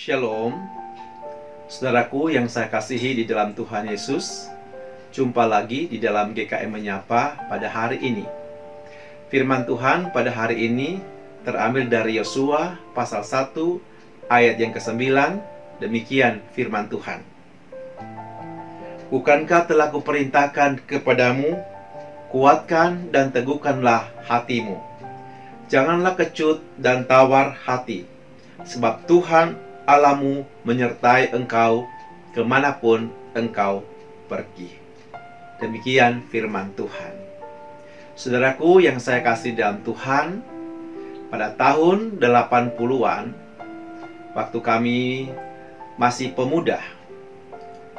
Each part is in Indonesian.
Shalom, saudaraku yang saya kasihi di dalam Tuhan Yesus. Jumpa lagi di dalam GKM Menyapa pada hari ini. Firman Tuhan pada hari ini terambil dari Yosua pasal 1 ayat yang ke-9. Demikian firman Tuhan. Bukankah telah kuperintahkan kepadamu, kuatkan dan teguhkanlah hatimu. Janganlah kecut dan tawar hati, sebab Tuhan Alamu menyertai engkau ke mana pun engkau pergi. Demikian firman Tuhan. Saudaraku yang saya kasih dalam Tuhan, pada tahun 80-an, waktu kami masih pemuda,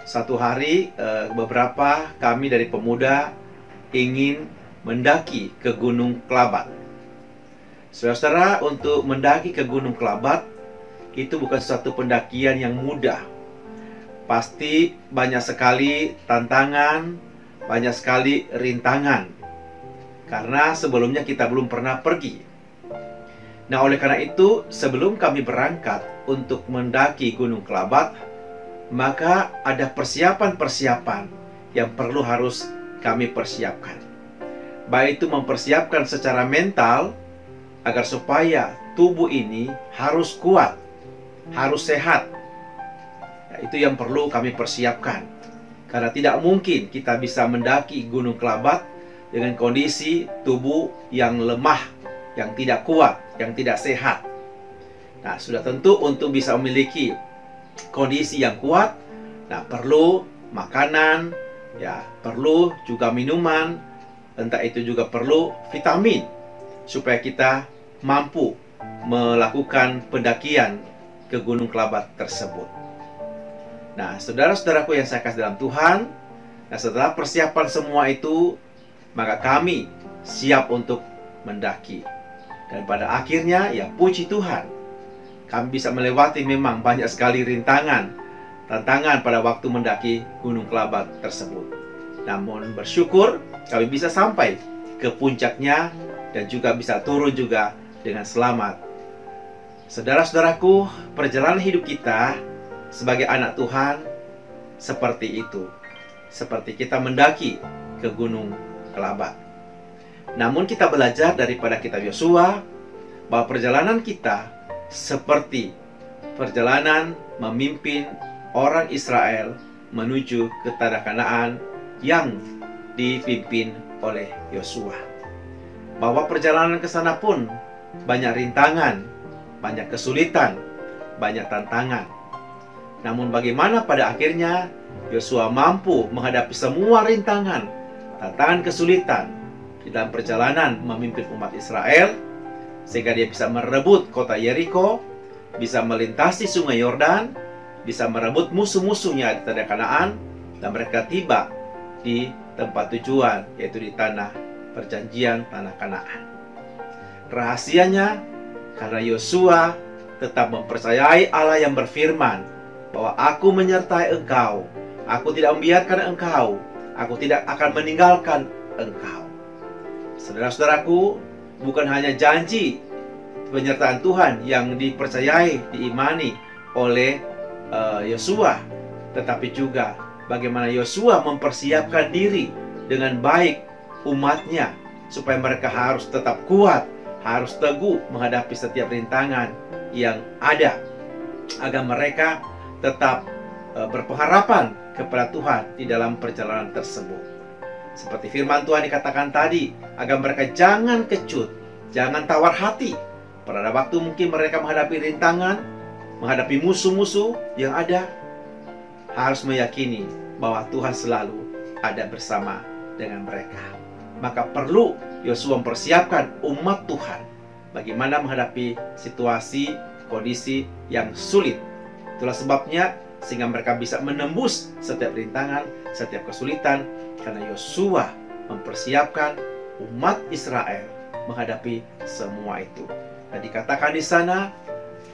satu hari eh, beberapa kami dari pemuda ingin mendaki ke Gunung Kelabat. Saudara-saudara, untuk mendaki ke Gunung Kelabat itu bukan suatu pendakian yang mudah. Pasti banyak sekali tantangan, banyak sekali rintangan. Karena sebelumnya kita belum pernah pergi. Nah, oleh karena itu, sebelum kami berangkat untuk mendaki Gunung Kelabat, maka ada persiapan-persiapan yang perlu harus kami persiapkan. Baik itu mempersiapkan secara mental agar supaya tubuh ini harus kuat, harus sehat. Nah, itu yang perlu kami persiapkan. Karena tidak mungkin kita bisa mendaki Gunung Kelabat dengan kondisi tubuh yang lemah, yang tidak kuat, yang tidak sehat. Nah, sudah tentu untuk bisa memiliki kondisi yang kuat, nah perlu makanan, ya, perlu juga minuman, entah itu juga perlu vitamin supaya kita mampu melakukan pendakian ke Gunung Kelabat tersebut. Nah, saudara-saudaraku yang saya kasih dalam Tuhan, nah setelah persiapan semua itu, maka kami siap untuk mendaki. Dan pada akhirnya, ya puji Tuhan, kami bisa melewati memang banyak sekali rintangan, tantangan pada waktu mendaki Gunung Kelabat tersebut. Namun bersyukur kami bisa sampai ke puncaknya dan juga bisa turun juga dengan selamat. Saudara-saudaraku, perjalanan hidup kita sebagai anak Tuhan seperti itu. Seperti kita mendaki ke Gunung Kelabat. Namun kita belajar daripada kitab Yosua bahwa perjalanan kita seperti perjalanan memimpin orang Israel menuju ke tanah Kanaan yang dipimpin oleh Yosua. Bahwa perjalanan ke sana pun banyak rintangan, banyak kesulitan, banyak tantangan. Namun bagaimana pada akhirnya Yosua mampu menghadapi semua rintangan, tantangan kesulitan di dalam perjalanan memimpin umat Israel sehingga dia bisa merebut kota Yeriko, bisa melintasi sungai Yordan, bisa merebut musuh-musuhnya di tanah Kanaan dan mereka tiba di tempat tujuan yaitu di tanah perjanjian tanah Kanaan. Rahasianya karena Yosua tetap mempercayai Allah yang berfirman bahwa aku menyertai engkau. Aku tidak membiarkan engkau. Aku tidak akan meninggalkan engkau. Saudara-saudaraku, bukan hanya janji penyertaan Tuhan yang dipercayai, diimani oleh Yosua, uh, tetapi juga bagaimana Yosua mempersiapkan diri dengan baik umatnya supaya mereka harus tetap kuat, harus teguh menghadapi setiap rintangan yang ada agar mereka tetap uh, berpengharapan kepada Tuhan di dalam perjalanan tersebut. Seperti firman Tuhan dikatakan tadi, agar mereka jangan kecut, jangan tawar hati. Pada waktu mungkin mereka menghadapi rintangan, menghadapi musuh-musuh yang ada, harus meyakini bahwa Tuhan selalu ada bersama dengan mereka. Maka perlu Yosua mempersiapkan umat Tuhan bagaimana menghadapi situasi, kondisi yang sulit Itulah sebabnya sehingga mereka bisa menembus setiap rintangan, setiap kesulitan karena Yosua mempersiapkan umat Israel menghadapi semua itu. Dan dikatakan di sana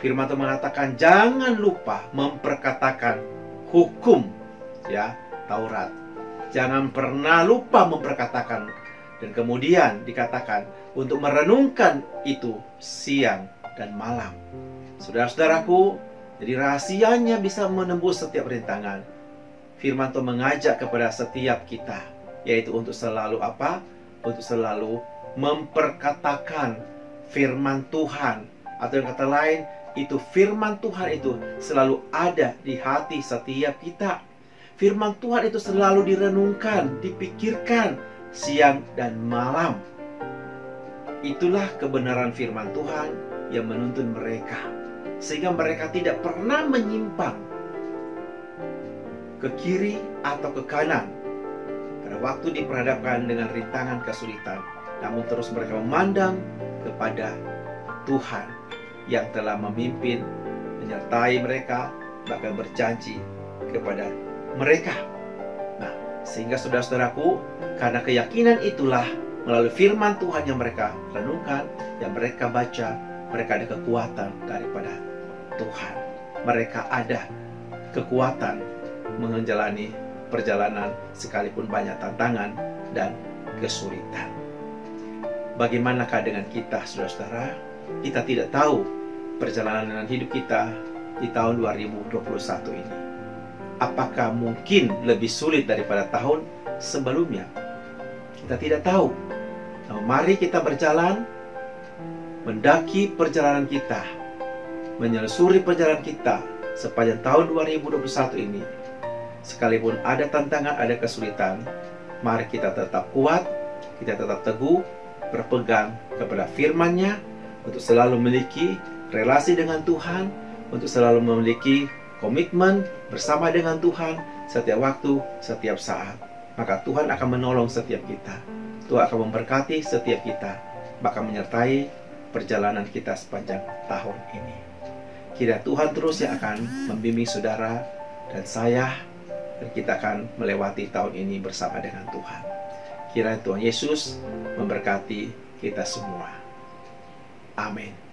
firman Tuhan mengatakan jangan lupa memperkatakan hukum ya Taurat. Jangan pernah lupa memperkatakan dan kemudian dikatakan untuk merenungkan itu siang dan malam. Saudara-saudaraku, Jadi rahasianya bisa menembus setiap rintangan. Firman Tuhan mengajak kepada setiap kita, yaitu untuk selalu apa? Untuk selalu memperkatakan firman Tuhan. Atau yang kata lain, itu firman Tuhan itu selalu ada di hati setiap kita. Firman Tuhan itu selalu direnungkan, dipikirkan siang dan malam. Itulah kebenaran firman Tuhan yang menuntun mereka sehingga mereka tidak pernah menyimpang ke kiri atau ke kanan pada waktu diperhadapkan dengan rintangan kesulitan namun terus mereka memandang kepada Tuhan yang telah memimpin menyertai mereka bahkan berjanji kepada mereka sehingga saudara-saudaraku karena keyakinan itulah melalui firman Tuhan yang mereka renungkan yang mereka baca mereka ada kekuatan daripada Tuhan. Mereka ada kekuatan menjalani perjalanan sekalipun banyak tantangan dan kesulitan. Bagaimanakah dengan kita, saudara-saudara? Kita tidak tahu perjalanan hidup kita di tahun 2021 ini. Apakah mungkin lebih sulit daripada tahun sebelumnya? Kita tidak tahu. Nah, mari kita berjalan mendaki perjalanan kita menyelusuri perjalanan kita sepanjang tahun 2021 ini. Sekalipun ada tantangan, ada kesulitan, mari kita tetap kuat, kita tetap teguh, berpegang kepada firman-Nya untuk selalu memiliki relasi dengan Tuhan, untuk selalu memiliki komitmen bersama dengan Tuhan setiap waktu, setiap saat. Maka Tuhan akan menolong setiap kita. Tuhan akan memberkati setiap kita, bahkan menyertai perjalanan kita sepanjang tahun ini. Kira Tuhan terus yang akan membimbing saudara dan saya dan kita akan melewati tahun ini bersama dengan Tuhan. Kira Tuhan Yesus memberkati kita semua. Amin.